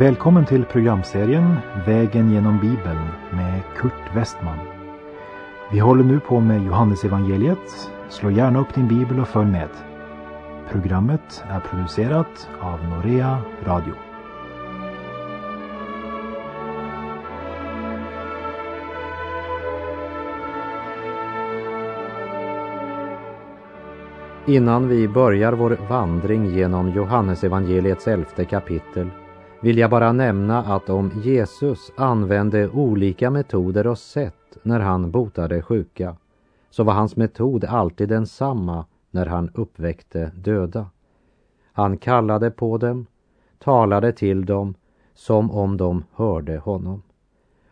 Välkommen till programserien Vägen genom Bibeln med Kurt Westman. Vi håller nu på med Johannesevangeliet. Slå gärna upp din bibel och följ med. Programmet är producerat av Norea Radio. Innan vi börjar vår vandring genom Johannesevangeliets elfte kapitel vill jag bara nämna att om Jesus använde olika metoder och sätt när han botade sjuka, så var hans metod alltid densamma när han uppväckte döda. Han kallade på dem, talade till dem som om de hörde honom.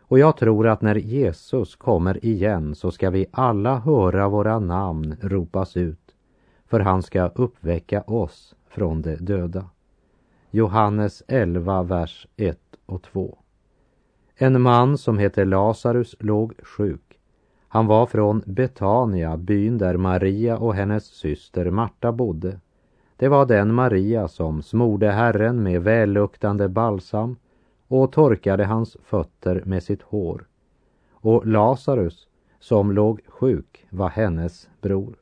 Och jag tror att när Jesus kommer igen så ska vi alla höra våra namn ropas ut, för han ska uppväcka oss från de döda. Johannes 11, vers 1 och 2. En man som heter Lazarus låg sjuk. Han var från Betania, byn där Maria och hennes syster Marta bodde. Det var den Maria som smorde Herren med välluktande balsam och torkade hans fötter med sitt hår. Och Lazarus, som låg sjuk, var hennes bror.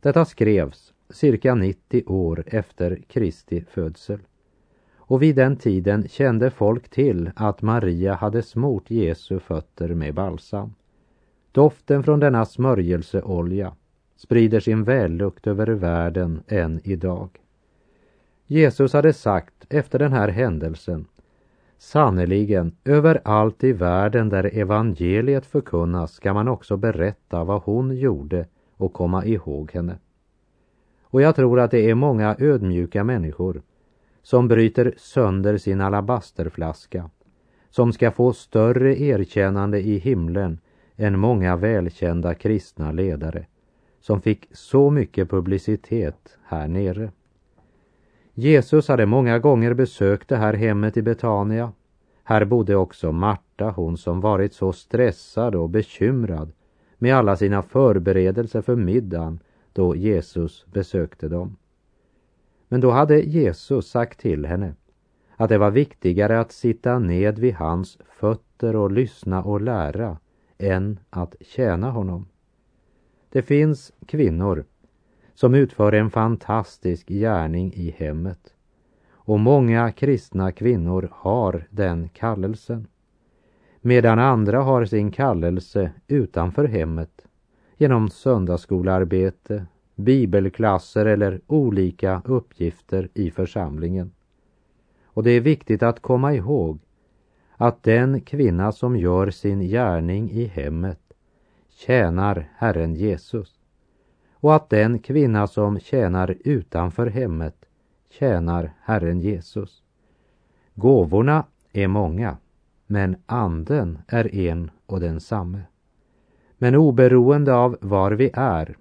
Detta skrevs cirka 90 år efter Kristi födsel. Och vid den tiden kände folk till att Maria hade smort Jesu fötter med balsam. Doften från denna smörjelseolja sprider sin vällukt över världen än idag. Jesus hade sagt efter den här händelsen Sannerligen, överallt i världen där evangeliet förkunnas ska man också berätta vad hon gjorde och komma ihåg henne. Och jag tror att det är många ödmjuka människor som bryter sönder sin alabasterflaska, som ska få större erkännande i himlen än många välkända kristna ledare som fick så mycket publicitet här nere. Jesus hade många gånger besökt det här hemmet i Betania. Här bodde också Marta, hon som varit så stressad och bekymrad med alla sina förberedelser för middagen då Jesus besökte dem. Men då hade Jesus sagt till henne att det var viktigare att sitta ned vid hans fötter och lyssna och lära än att tjäna honom. Det finns kvinnor som utför en fantastisk gärning i hemmet. Och många kristna kvinnor har den kallelsen. Medan andra har sin kallelse utanför hemmet genom söndagsskolearbete, bibelklasser eller olika uppgifter i församlingen. Och det är viktigt att komma ihåg att den kvinna som gör sin gärning i hemmet tjänar Herren Jesus och att den kvinna som tjänar utanför hemmet tjänar Herren Jesus. Gåvorna är många, men anden är en och densamme. Men oberoende av var vi är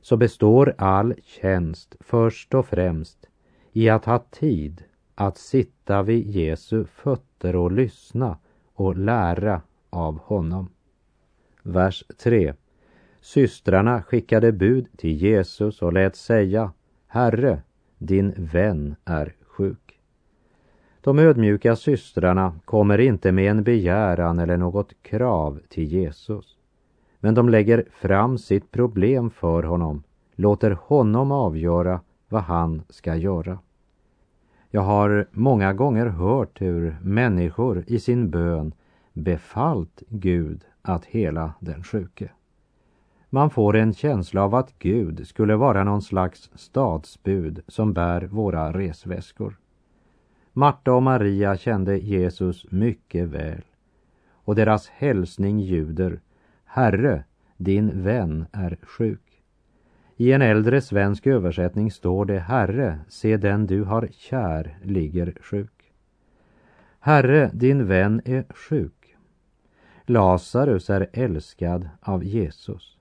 så består all tjänst först och främst i att ha tid att sitta vid Jesu fötter och lyssna och lära av honom. Vers 3. Systrarna skickade bud till Jesus och lät säga Herre, din vän är sjuk. De ödmjuka systrarna kommer inte med en begäran eller något krav till Jesus. Men de lägger fram sitt problem för honom, låter honom avgöra vad han ska göra. Jag har många gånger hört hur människor i sin bön befallt Gud att hela den sjuke. Man får en känsla av att Gud skulle vara någon slags stadsbud som bär våra resväskor. Marta och Maria kände Jesus mycket väl och deras hälsning ljuder Herre, din vän är sjuk. I en äldre svensk översättning står det Herre, se den du har kär ligger sjuk. Herre, din vän är sjuk. Lazarus är älskad av Jesus.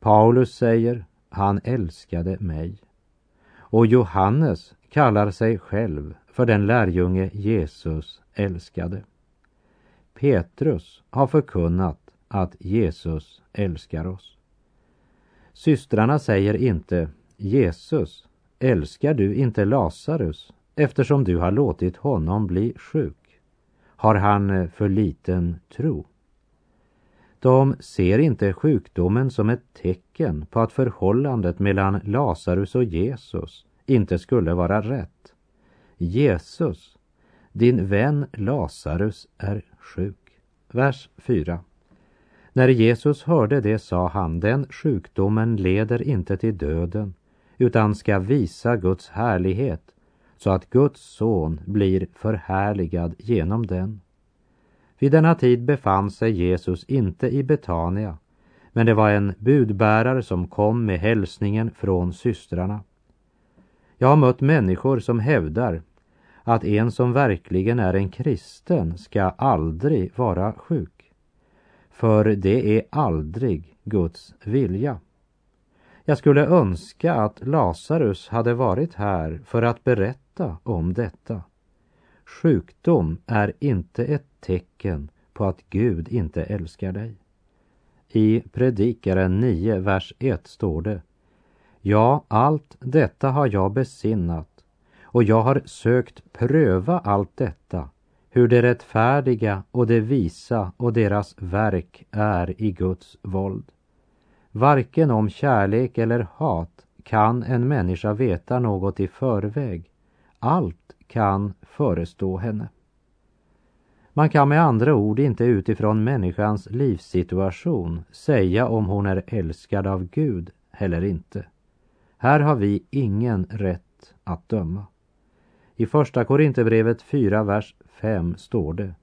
Paulus säger, han älskade mig. Och Johannes kallar sig själv för den lärjunge Jesus älskade. Petrus har förkunnat att Jesus älskar oss. Systrarna säger inte Jesus, älskar du inte Lazarus eftersom du har låtit honom bli sjuk? Har han eh, för liten tro? De ser inte sjukdomen som ett tecken på att förhållandet mellan Lazarus och Jesus inte skulle vara rätt. Jesus, din vän Lazarus är sjuk. Vers 4. När Jesus hörde det sa han, den sjukdomen leder inte till döden, utan ska visa Guds härlighet, så att Guds son blir förhärligad genom den. Vid denna tid befann sig Jesus inte i Betania, men det var en budbärare som kom med hälsningen från systrarna. Jag har mött människor som hävdar att en som verkligen är en kristen ska aldrig vara sjuk. För det är aldrig Guds vilja. Jag skulle önska att Lazarus hade varit här för att berätta om detta. Sjukdom är inte ett tecken på att Gud inte älskar dig. I Predikaren 9, vers 1 står det Ja, allt detta har jag besinnat och jag har sökt pröva allt detta, hur det rättfärdiga och det visa och deras verk är i Guds våld. Varken om kärlek eller hat kan en människa veta något i förväg. Allt kan förestå henne. Man kan med andra ord inte utifrån människans livssituation säga om hon är älskad av Gud eller inte. Här har vi ingen rätt att döma. I Första Korinthierbrevet 4, vers 5 står det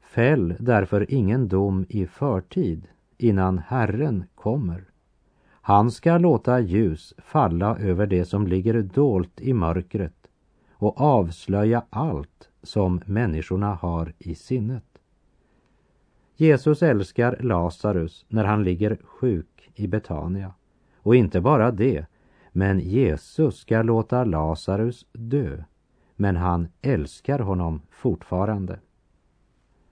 Fäll därför ingen dom i förtid innan Herren kommer. Han ska låta ljus falla över det som ligger dolt i mörkret och avslöja allt som människorna har i sinnet. Jesus älskar Lazarus när han ligger sjuk i Betania. Och inte bara det, men Jesus ska låta Lazarus dö. Men han älskar honom fortfarande.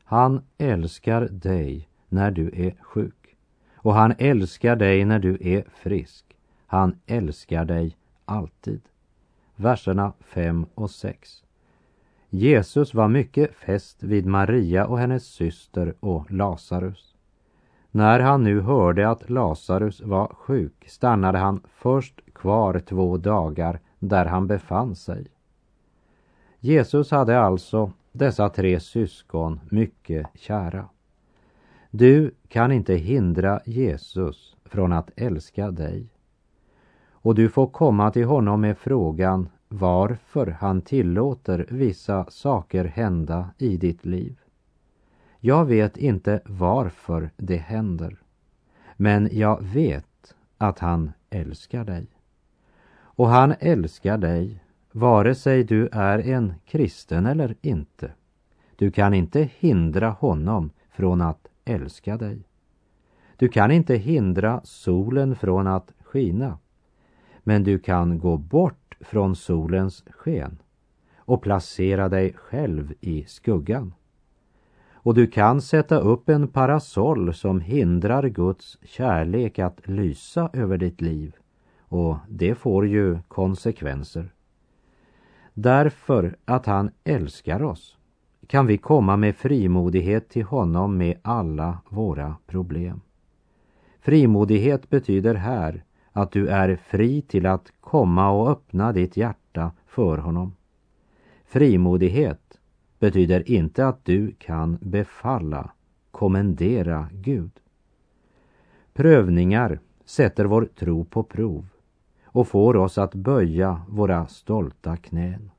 Han älskar dig när du är sjuk. Och han älskar dig när du är frisk. Han älskar dig alltid. Verserna 5 och 6. Jesus var mycket fäst vid Maria och hennes syster och Lazarus. När han nu hörde att Lazarus var sjuk stannade han först kvar två dagar där han befann sig. Jesus hade alltså dessa tre syskon mycket kära. Du kan inte hindra Jesus från att älska dig. Och du får komma till honom med frågan varför han tillåter vissa saker hända i ditt liv. Jag vet inte varför det händer, men jag vet att han älskar dig. Och han älskar dig vare sig du är en kristen eller inte. Du kan inte hindra honom från att älska dig. Du kan inte hindra solen från att skina. Men du kan gå bort från solens sken och placera dig själv i skuggan. Och du kan sätta upp en parasoll som hindrar Guds kärlek att lysa över ditt liv. Och det får ju konsekvenser. Därför att han älskar oss kan vi komma med frimodighet till honom med alla våra problem. Frimodighet betyder här att du är fri till att komma och öppna ditt hjärta för honom. Frimodighet betyder inte att du kan befalla, kommendera Gud. Prövningar sätter vår tro på prov och får oss att böja våra stolta knän.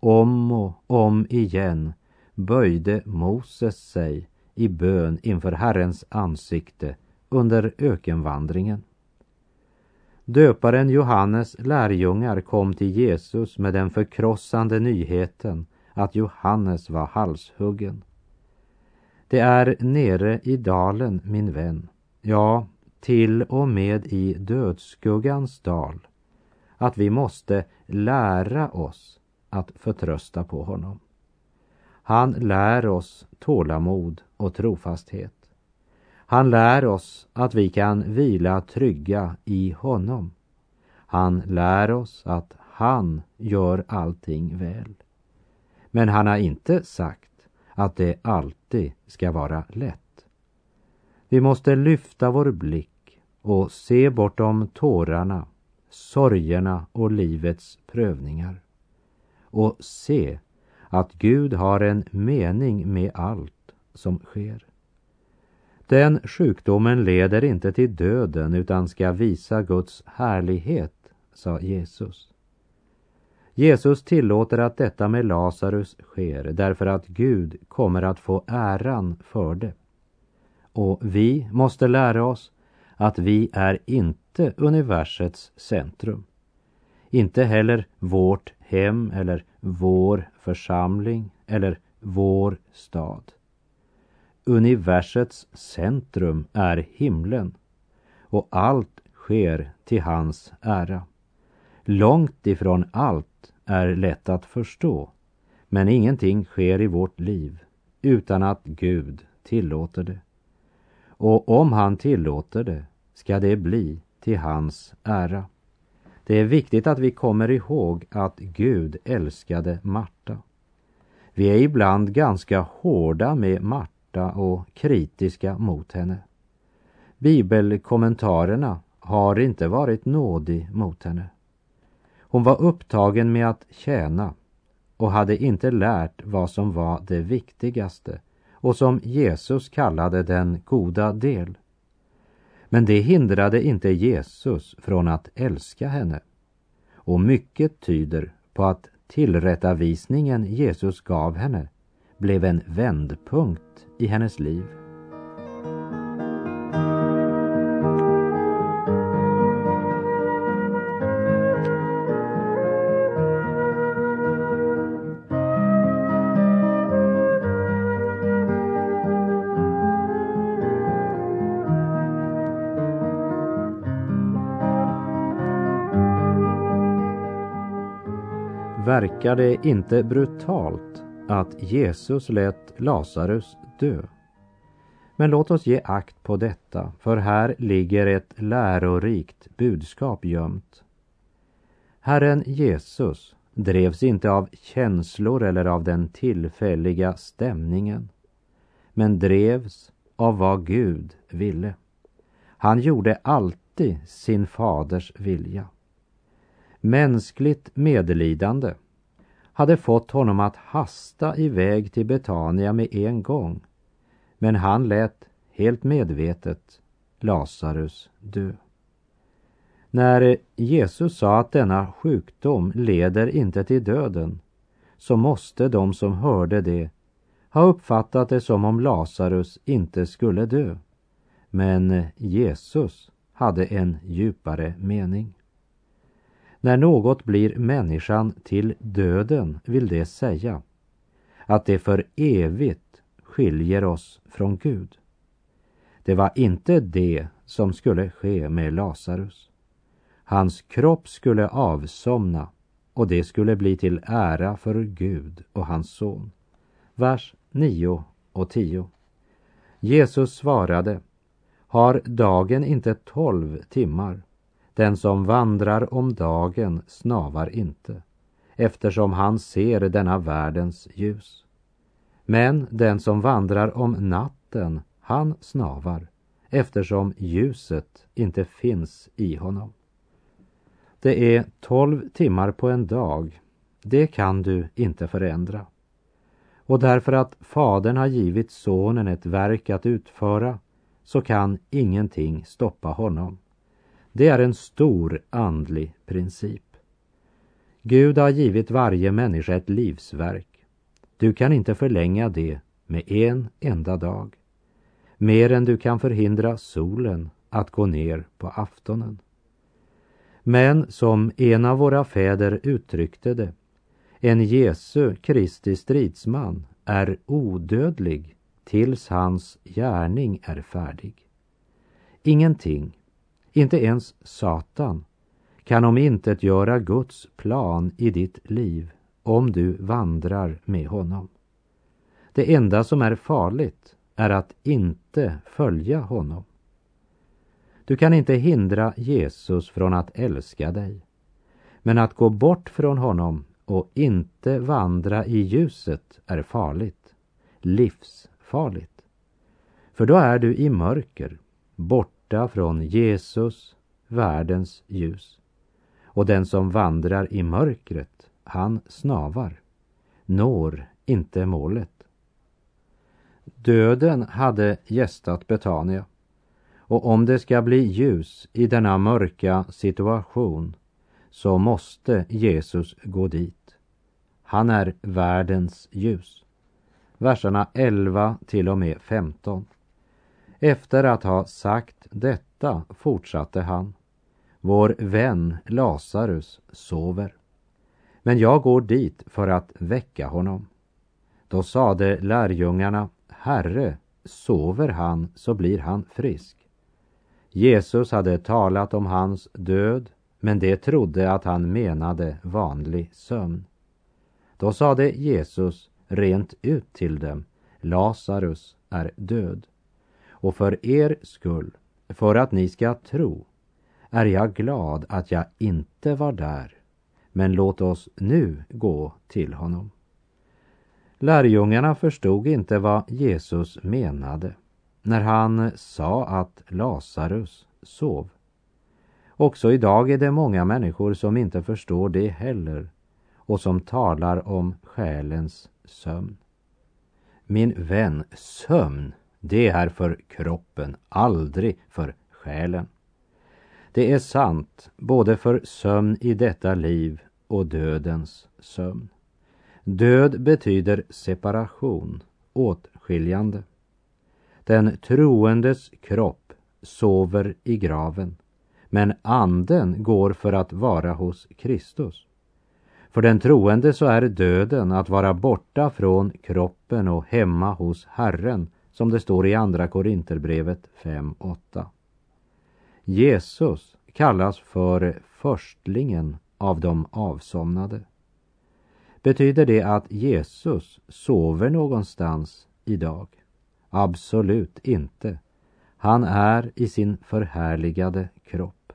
Om och om igen böjde Moses sig i bön inför Herrens ansikte under ökenvandringen. Döparen Johannes lärjungar kom till Jesus med den förkrossande nyheten att Johannes var halshuggen. Det är nere i dalen, min vän, ja, till och med i dödsskuggans dal, att vi måste lära oss att förtrösta på honom. Han lär oss tålamod och trofasthet. Han lär oss att vi kan vila trygga i honom. Han lär oss att han gör allting väl. Men han har inte sagt att det alltid ska vara lätt. Vi måste lyfta vår blick och se bortom tårarna, sorgerna och livets prövningar. Och se att Gud har en mening med allt som sker. Den sjukdomen leder inte till döden utan ska visa Guds härlighet, sa Jesus. Jesus tillåter att detta med Lazarus sker därför att Gud kommer att få äran för det. Och vi måste lära oss att vi är inte universets centrum. Inte heller vårt hem eller vår församling eller vår stad. Universets centrum är himlen och allt sker till hans ära. Långt ifrån allt är lätt att förstå, men ingenting sker i vårt liv utan att Gud tillåter det. Och om han tillåter det ska det bli till hans ära. Det är viktigt att vi kommer ihåg att Gud älskade Marta. Vi är ibland ganska hårda med Marta och kritiska mot henne. Bibelkommentarerna har inte varit nådig mot henne. Hon var upptagen med att tjäna och hade inte lärt vad som var det viktigaste och som Jesus kallade den goda del. Men det hindrade inte Jesus från att älska henne. Och mycket tyder på att tillrättavisningen Jesus gav henne blev en vändpunkt i hennes liv. Verkar det inte brutalt att Jesus lät Lazarus dö. Men låt oss ge akt på detta, för här ligger ett lärorikt budskap gömt. Herren Jesus drevs inte av känslor eller av den tillfälliga stämningen, men drevs av vad Gud ville. Han gjorde alltid sin faders vilja. Mänskligt medlidande hade fått honom att hasta iväg till Betania med en gång. Men han lät helt medvetet Lazarus dö. När Jesus sa att denna sjukdom leder inte till döden så måste de som hörde det ha uppfattat det som om Lazarus inte skulle dö. Men Jesus hade en djupare mening. När något blir människan till döden vill det säga att det för evigt skiljer oss från Gud. Det var inte det som skulle ske med Lazarus. Hans kropp skulle avsomna och det skulle bli till ära för Gud och hans son. Vers 9 och 10. Jesus svarade, har dagen inte tolv timmar? Den som vandrar om dagen snavar inte, eftersom han ser denna världens ljus. Men den som vandrar om natten, han snavar, eftersom ljuset inte finns i honom. Det är tolv timmar på en dag. Det kan du inte förändra. Och därför att Fadern har givit Sonen ett verk att utföra så kan ingenting stoppa honom. Det är en stor andlig princip. Gud har givit varje människa ett livsverk. Du kan inte förlänga det med en enda dag. Mer än du kan förhindra solen att gå ner på aftonen. Men som en av våra fäder uttryckte det, en Jesu Kristi stridsman är odödlig tills hans gärning är färdig. Ingenting inte ens Satan kan om inte göra Guds plan i ditt liv om du vandrar med honom. Det enda som är farligt är att inte följa honom. Du kan inte hindra Jesus från att älska dig. Men att gå bort från honom och inte vandra i ljuset är farligt, livsfarligt. För då är du i mörker, borta från Jesus, världens ljus. Och den som vandrar i mörkret, han snavar, når inte målet. Döden hade gästat Betania. Och om det ska bli ljus i denna mörka situation så måste Jesus gå dit. Han är världens ljus. Verserna 11 till och med 15. Efter att ha sagt detta fortsatte han. Vår vän Lazarus sover. Men jag går dit för att väcka honom. Då sade lärjungarna, Herre, sover han så blir han frisk. Jesus hade talat om hans död, men de trodde att han menade vanlig sömn. Då sade Jesus rent ut till dem, Lazarus är död. Och för er skull, för att ni ska tro, är jag glad att jag inte var där. Men låt oss nu gå till honom. Lärjungarna förstod inte vad Jesus menade när han sa att Lazarus sov. Också idag är det många människor som inte förstår det heller och som talar om själens sömn. Min vän, sömn, det är för kroppen, aldrig för själen. Det är sant både för sömn i detta liv och dödens sömn. Död betyder separation, åtskiljande. Den troendes kropp sover i graven, men anden går för att vara hos Kristus. För den troende så är döden att vara borta från kroppen och hemma hos Herren, som det står i Andra Korinterbrevet 5.8. Jesus kallas för förstlingen av de avsomnade. Betyder det att Jesus sover någonstans idag? Absolut inte. Han är i sin förhärligade kropp.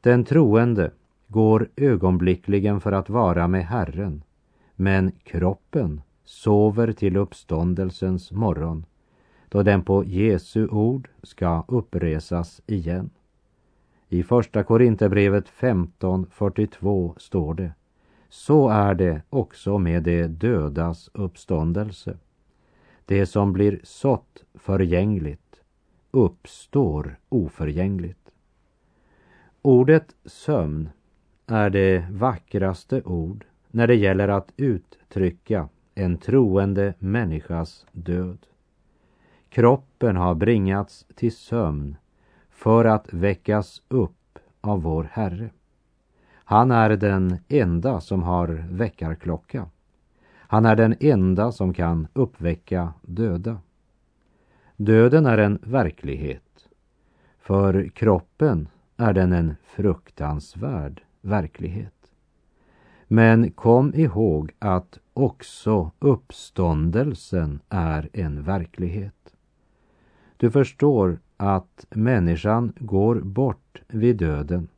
Den troende går ögonblickligen för att vara med Herren, men kroppen sover till uppståndelsens morgon, då den på Jesu ord ska uppresas igen. I Första Korinthierbrevet 15.42 står det Så är det också med de dödas uppståndelse. Det som blir sått förgängligt uppstår oförgängligt. Ordet sömn är det vackraste ord när det gäller att uttrycka en troende människas död. Kroppen har bringats till sömn för att väckas upp av vår Herre. Han är den enda som har väckarklocka. Han är den enda som kan uppväcka döda. Döden är en verklighet. För kroppen är den en fruktansvärd verklighet. Men kom ihåg att också uppståndelsen är en verklighet. Du förstår att människan går bort vid döden.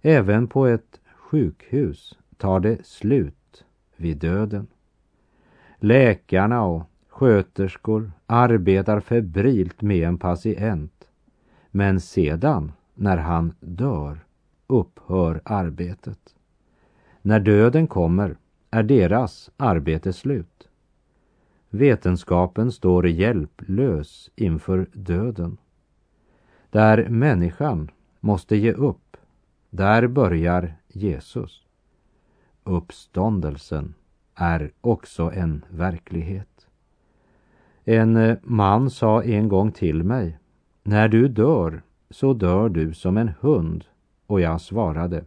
Även på ett sjukhus tar det slut vid döden. Läkarna och sköterskor arbetar febrilt med en patient. Men sedan, när han dör, upphör arbetet. När döden kommer är deras arbete slut. Vetenskapen står hjälplös inför döden. Där människan måste ge upp, där börjar Jesus. Uppståndelsen är också en verklighet. En man sa en gång till mig, när du dör så dör du som en hund. Och jag svarade,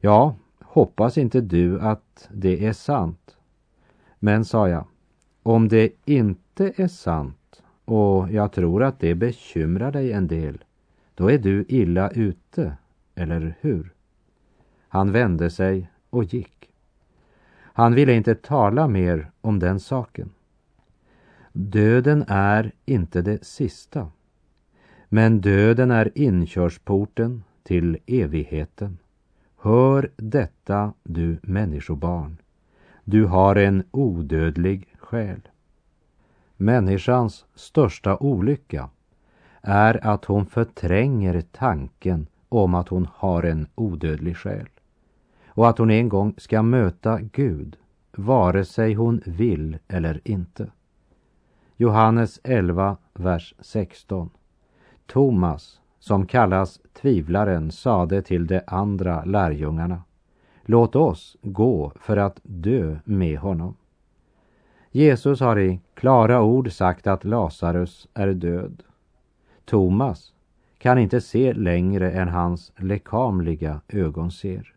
ja, hoppas inte du att det är sant. Men, sa jag, om det inte är sant och jag tror att det bekymrar dig en del, då är du illa ute, eller hur? Han vände sig och gick. Han ville inte tala mer om den saken. Döden är inte det sista. Men döden är inkörsporten till evigheten. Hör detta, du människobarn. Du har en odödlig själ. Människans största olycka är att hon förtränger tanken om att hon har en odödlig själ och att hon en gång ska möta Gud, vare sig hon vill eller inte. Johannes 11, vers 16. Thomas, som kallas tvivlaren, sade till de andra lärjungarna, låt oss gå för att dö med honom. Jesus har i klara ord sagt att Lazarus är död. Thomas kan inte se längre än hans lekamliga ögon ser.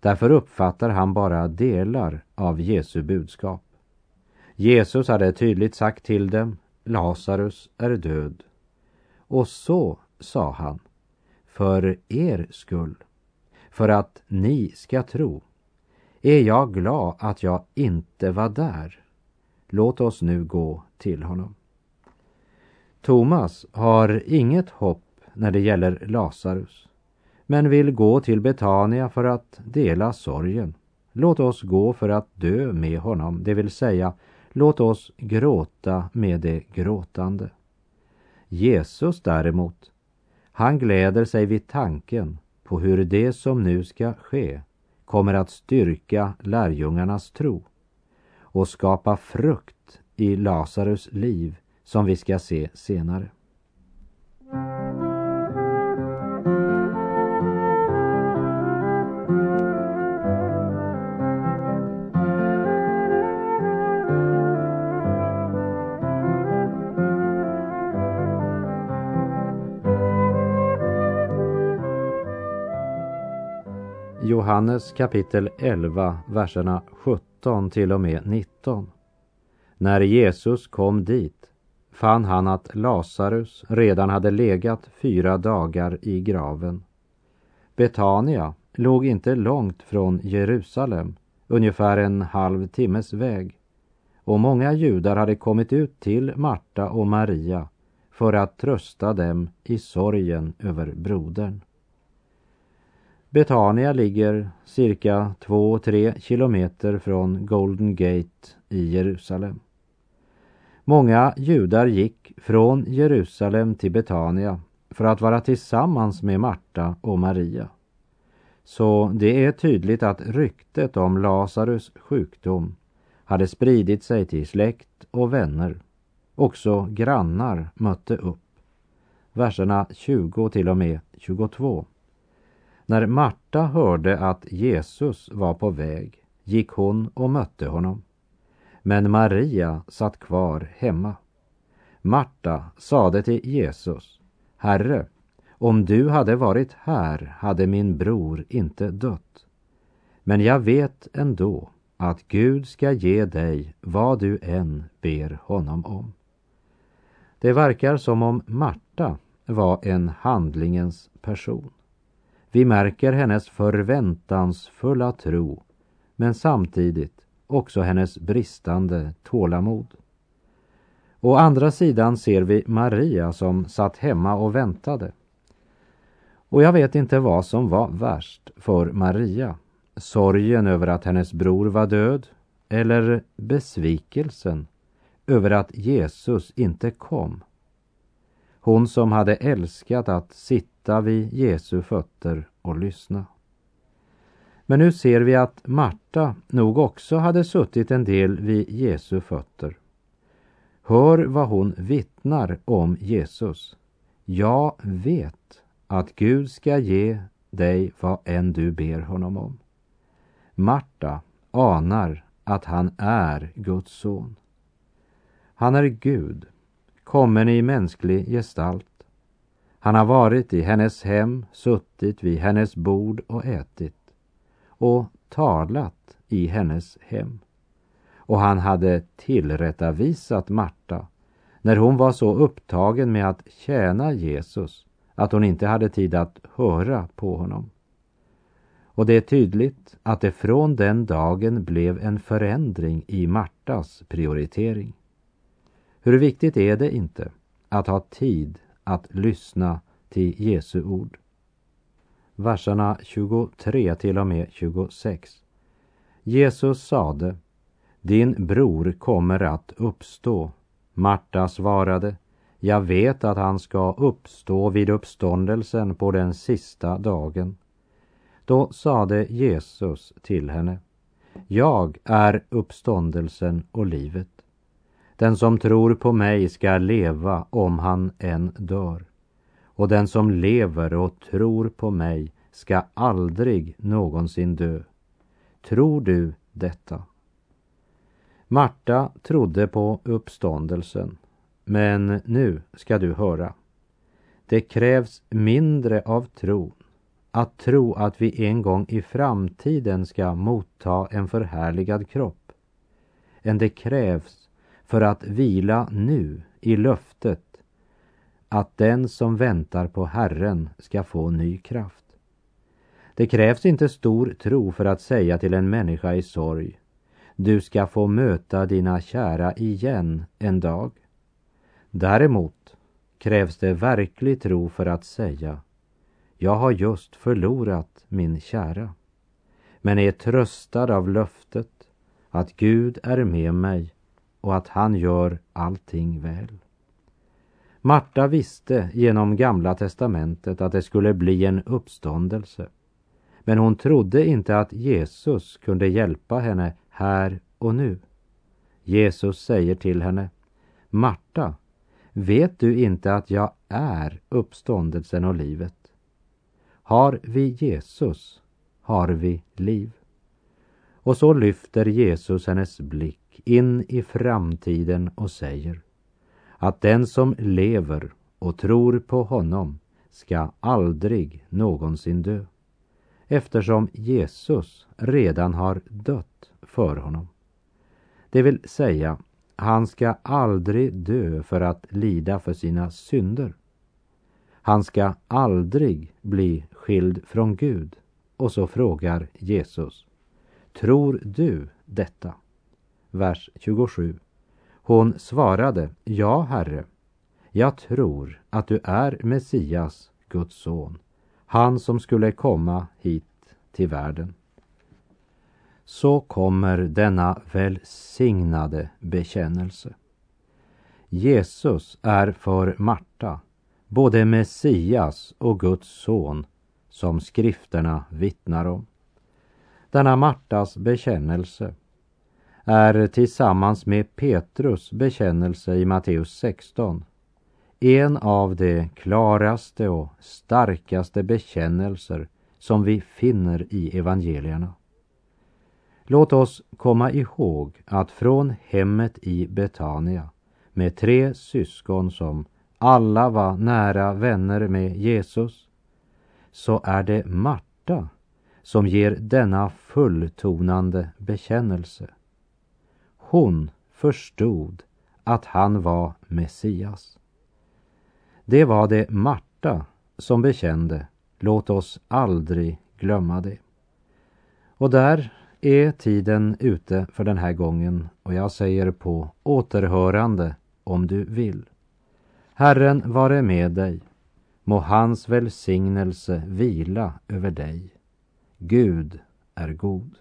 Därför uppfattar han bara delar av Jesu budskap. Jesus hade tydligt sagt till dem, Lazarus är död. Och så sa han, för er skull, för att ni ska tro, är jag glad att jag inte var där. Låt oss nu gå till honom. Thomas har inget hopp när det gäller Lazarus, men vill gå till Betania för att dela sorgen. Låt oss gå för att dö med honom, det vill säga låt oss gråta med de gråtande. Jesus däremot, han gläder sig vid tanken på hur det som nu ska ske kommer att styrka lärjungarnas tro och skapa frukt i Lazarus liv som vi ska se senare. Johannes kapitel 11, verserna 17 till och med 19. När Jesus kom dit fann han att Lazarus redan hade legat fyra dagar i graven. Betania låg inte långt från Jerusalem, ungefär en halv timmes väg. Och många judar hade kommit ut till Marta och Maria för att trösta dem i sorgen över brodern. Betania ligger cirka 2-3 kilometer från Golden Gate i Jerusalem. Många judar gick från Jerusalem till Betania för att vara tillsammans med Marta och Maria. Så det är tydligt att ryktet om Lazarus sjukdom hade spridit sig till släkt och vänner. Också grannar mötte upp. Verserna 20 till och med 22. När Marta hörde att Jesus var på väg gick hon och mötte honom. Men Maria satt kvar hemma. Marta sade till Jesus, Herre, om du hade varit här hade min bror inte dött. Men jag vet ändå att Gud ska ge dig vad du än ber honom om. Det verkar som om Marta var en handlingens person. Vi märker hennes förväntansfulla tro, men samtidigt också hennes bristande tålamod. Å andra sidan ser vi Maria som satt hemma och väntade. Och jag vet inte vad som var värst för Maria. Sorgen över att hennes bror var död eller besvikelsen över att Jesus inte kom. Hon som hade älskat att sitta sitta vid Jesu fötter och lyssna. Men nu ser vi att Marta nog också hade suttit en del vid Jesu fötter. Hör vad hon vittnar om Jesus. Jag vet att Gud ska ge dig vad än du ber honom om. Marta anar att han är Guds son. Han är Gud, kommen i mänsklig gestalt. Han har varit i hennes hem, suttit vid hennes bord och ätit och talat i hennes hem. Och han hade tillrättavisat Marta när hon var så upptagen med att tjäna Jesus att hon inte hade tid att höra på honom. Och det är tydligt att det från den dagen blev en förändring i Martas prioritering. Hur viktigt är det inte att ha tid att lyssna till Jesu ord? verserna 23 till och med 26. Jesus sade, din bror kommer att uppstå. Marta svarade, jag vet att han ska uppstå vid uppståndelsen på den sista dagen. Då sade Jesus till henne, jag är uppståndelsen och livet. Den som tror på mig ska leva om han än dör. Och den som lever och tror på mig ska aldrig någonsin dö. Tror du detta? Marta trodde på uppståndelsen. Men nu ska du höra. Det krävs mindre av tron att tro att vi en gång i framtiden ska motta en förhärligad kropp än det krävs för att vila nu i löftet att den som väntar på Herren ska få ny kraft. Det krävs inte stor tro för att säga till en människa i sorg du ska få möta dina kära igen en dag. Däremot krävs det verklig tro för att säga jag har just förlorat min kära men är tröstad av löftet att Gud är med mig och att han gör allting väl. Marta visste genom Gamla testamentet att det skulle bli en uppståndelse. Men hon trodde inte att Jesus kunde hjälpa henne här och nu. Jesus säger till henne, Marta, vet du inte att jag är uppståndelsen och livet? Har vi Jesus har vi liv. Och så lyfter Jesus hennes blick in i framtiden och säger att den som lever och tror på honom ska aldrig någonsin dö eftersom Jesus redan har dött för honom. Det vill säga, han ska aldrig dö för att lida för sina synder. Han ska aldrig bli skild från Gud. Och så frågar Jesus, tror du detta? Vers 27. Hon svarade, ja, Herre, jag tror att du är Messias, Guds son, han som skulle komma hit till världen. Så kommer denna välsignade bekännelse. Jesus är för Marta både Messias och Guds son som skrifterna vittnar om. Denna Martas bekännelse är tillsammans med Petrus bekännelse i Matteus 16 en av de klaraste och starkaste bekännelser som vi finner i evangelierna. Låt oss komma ihåg att från hemmet i Betania med tre syskon som alla var nära vänner med Jesus så är det Marta som ger denna fulltonande bekännelse. Hon förstod att han var Messias. Det var det Marta som bekände. Låt oss aldrig glömma det. Och där är tiden ute för den här gången och jag säger på återhörande om du vill. Herren vare med dig. Må hans välsignelse vila över dig. Gud är god.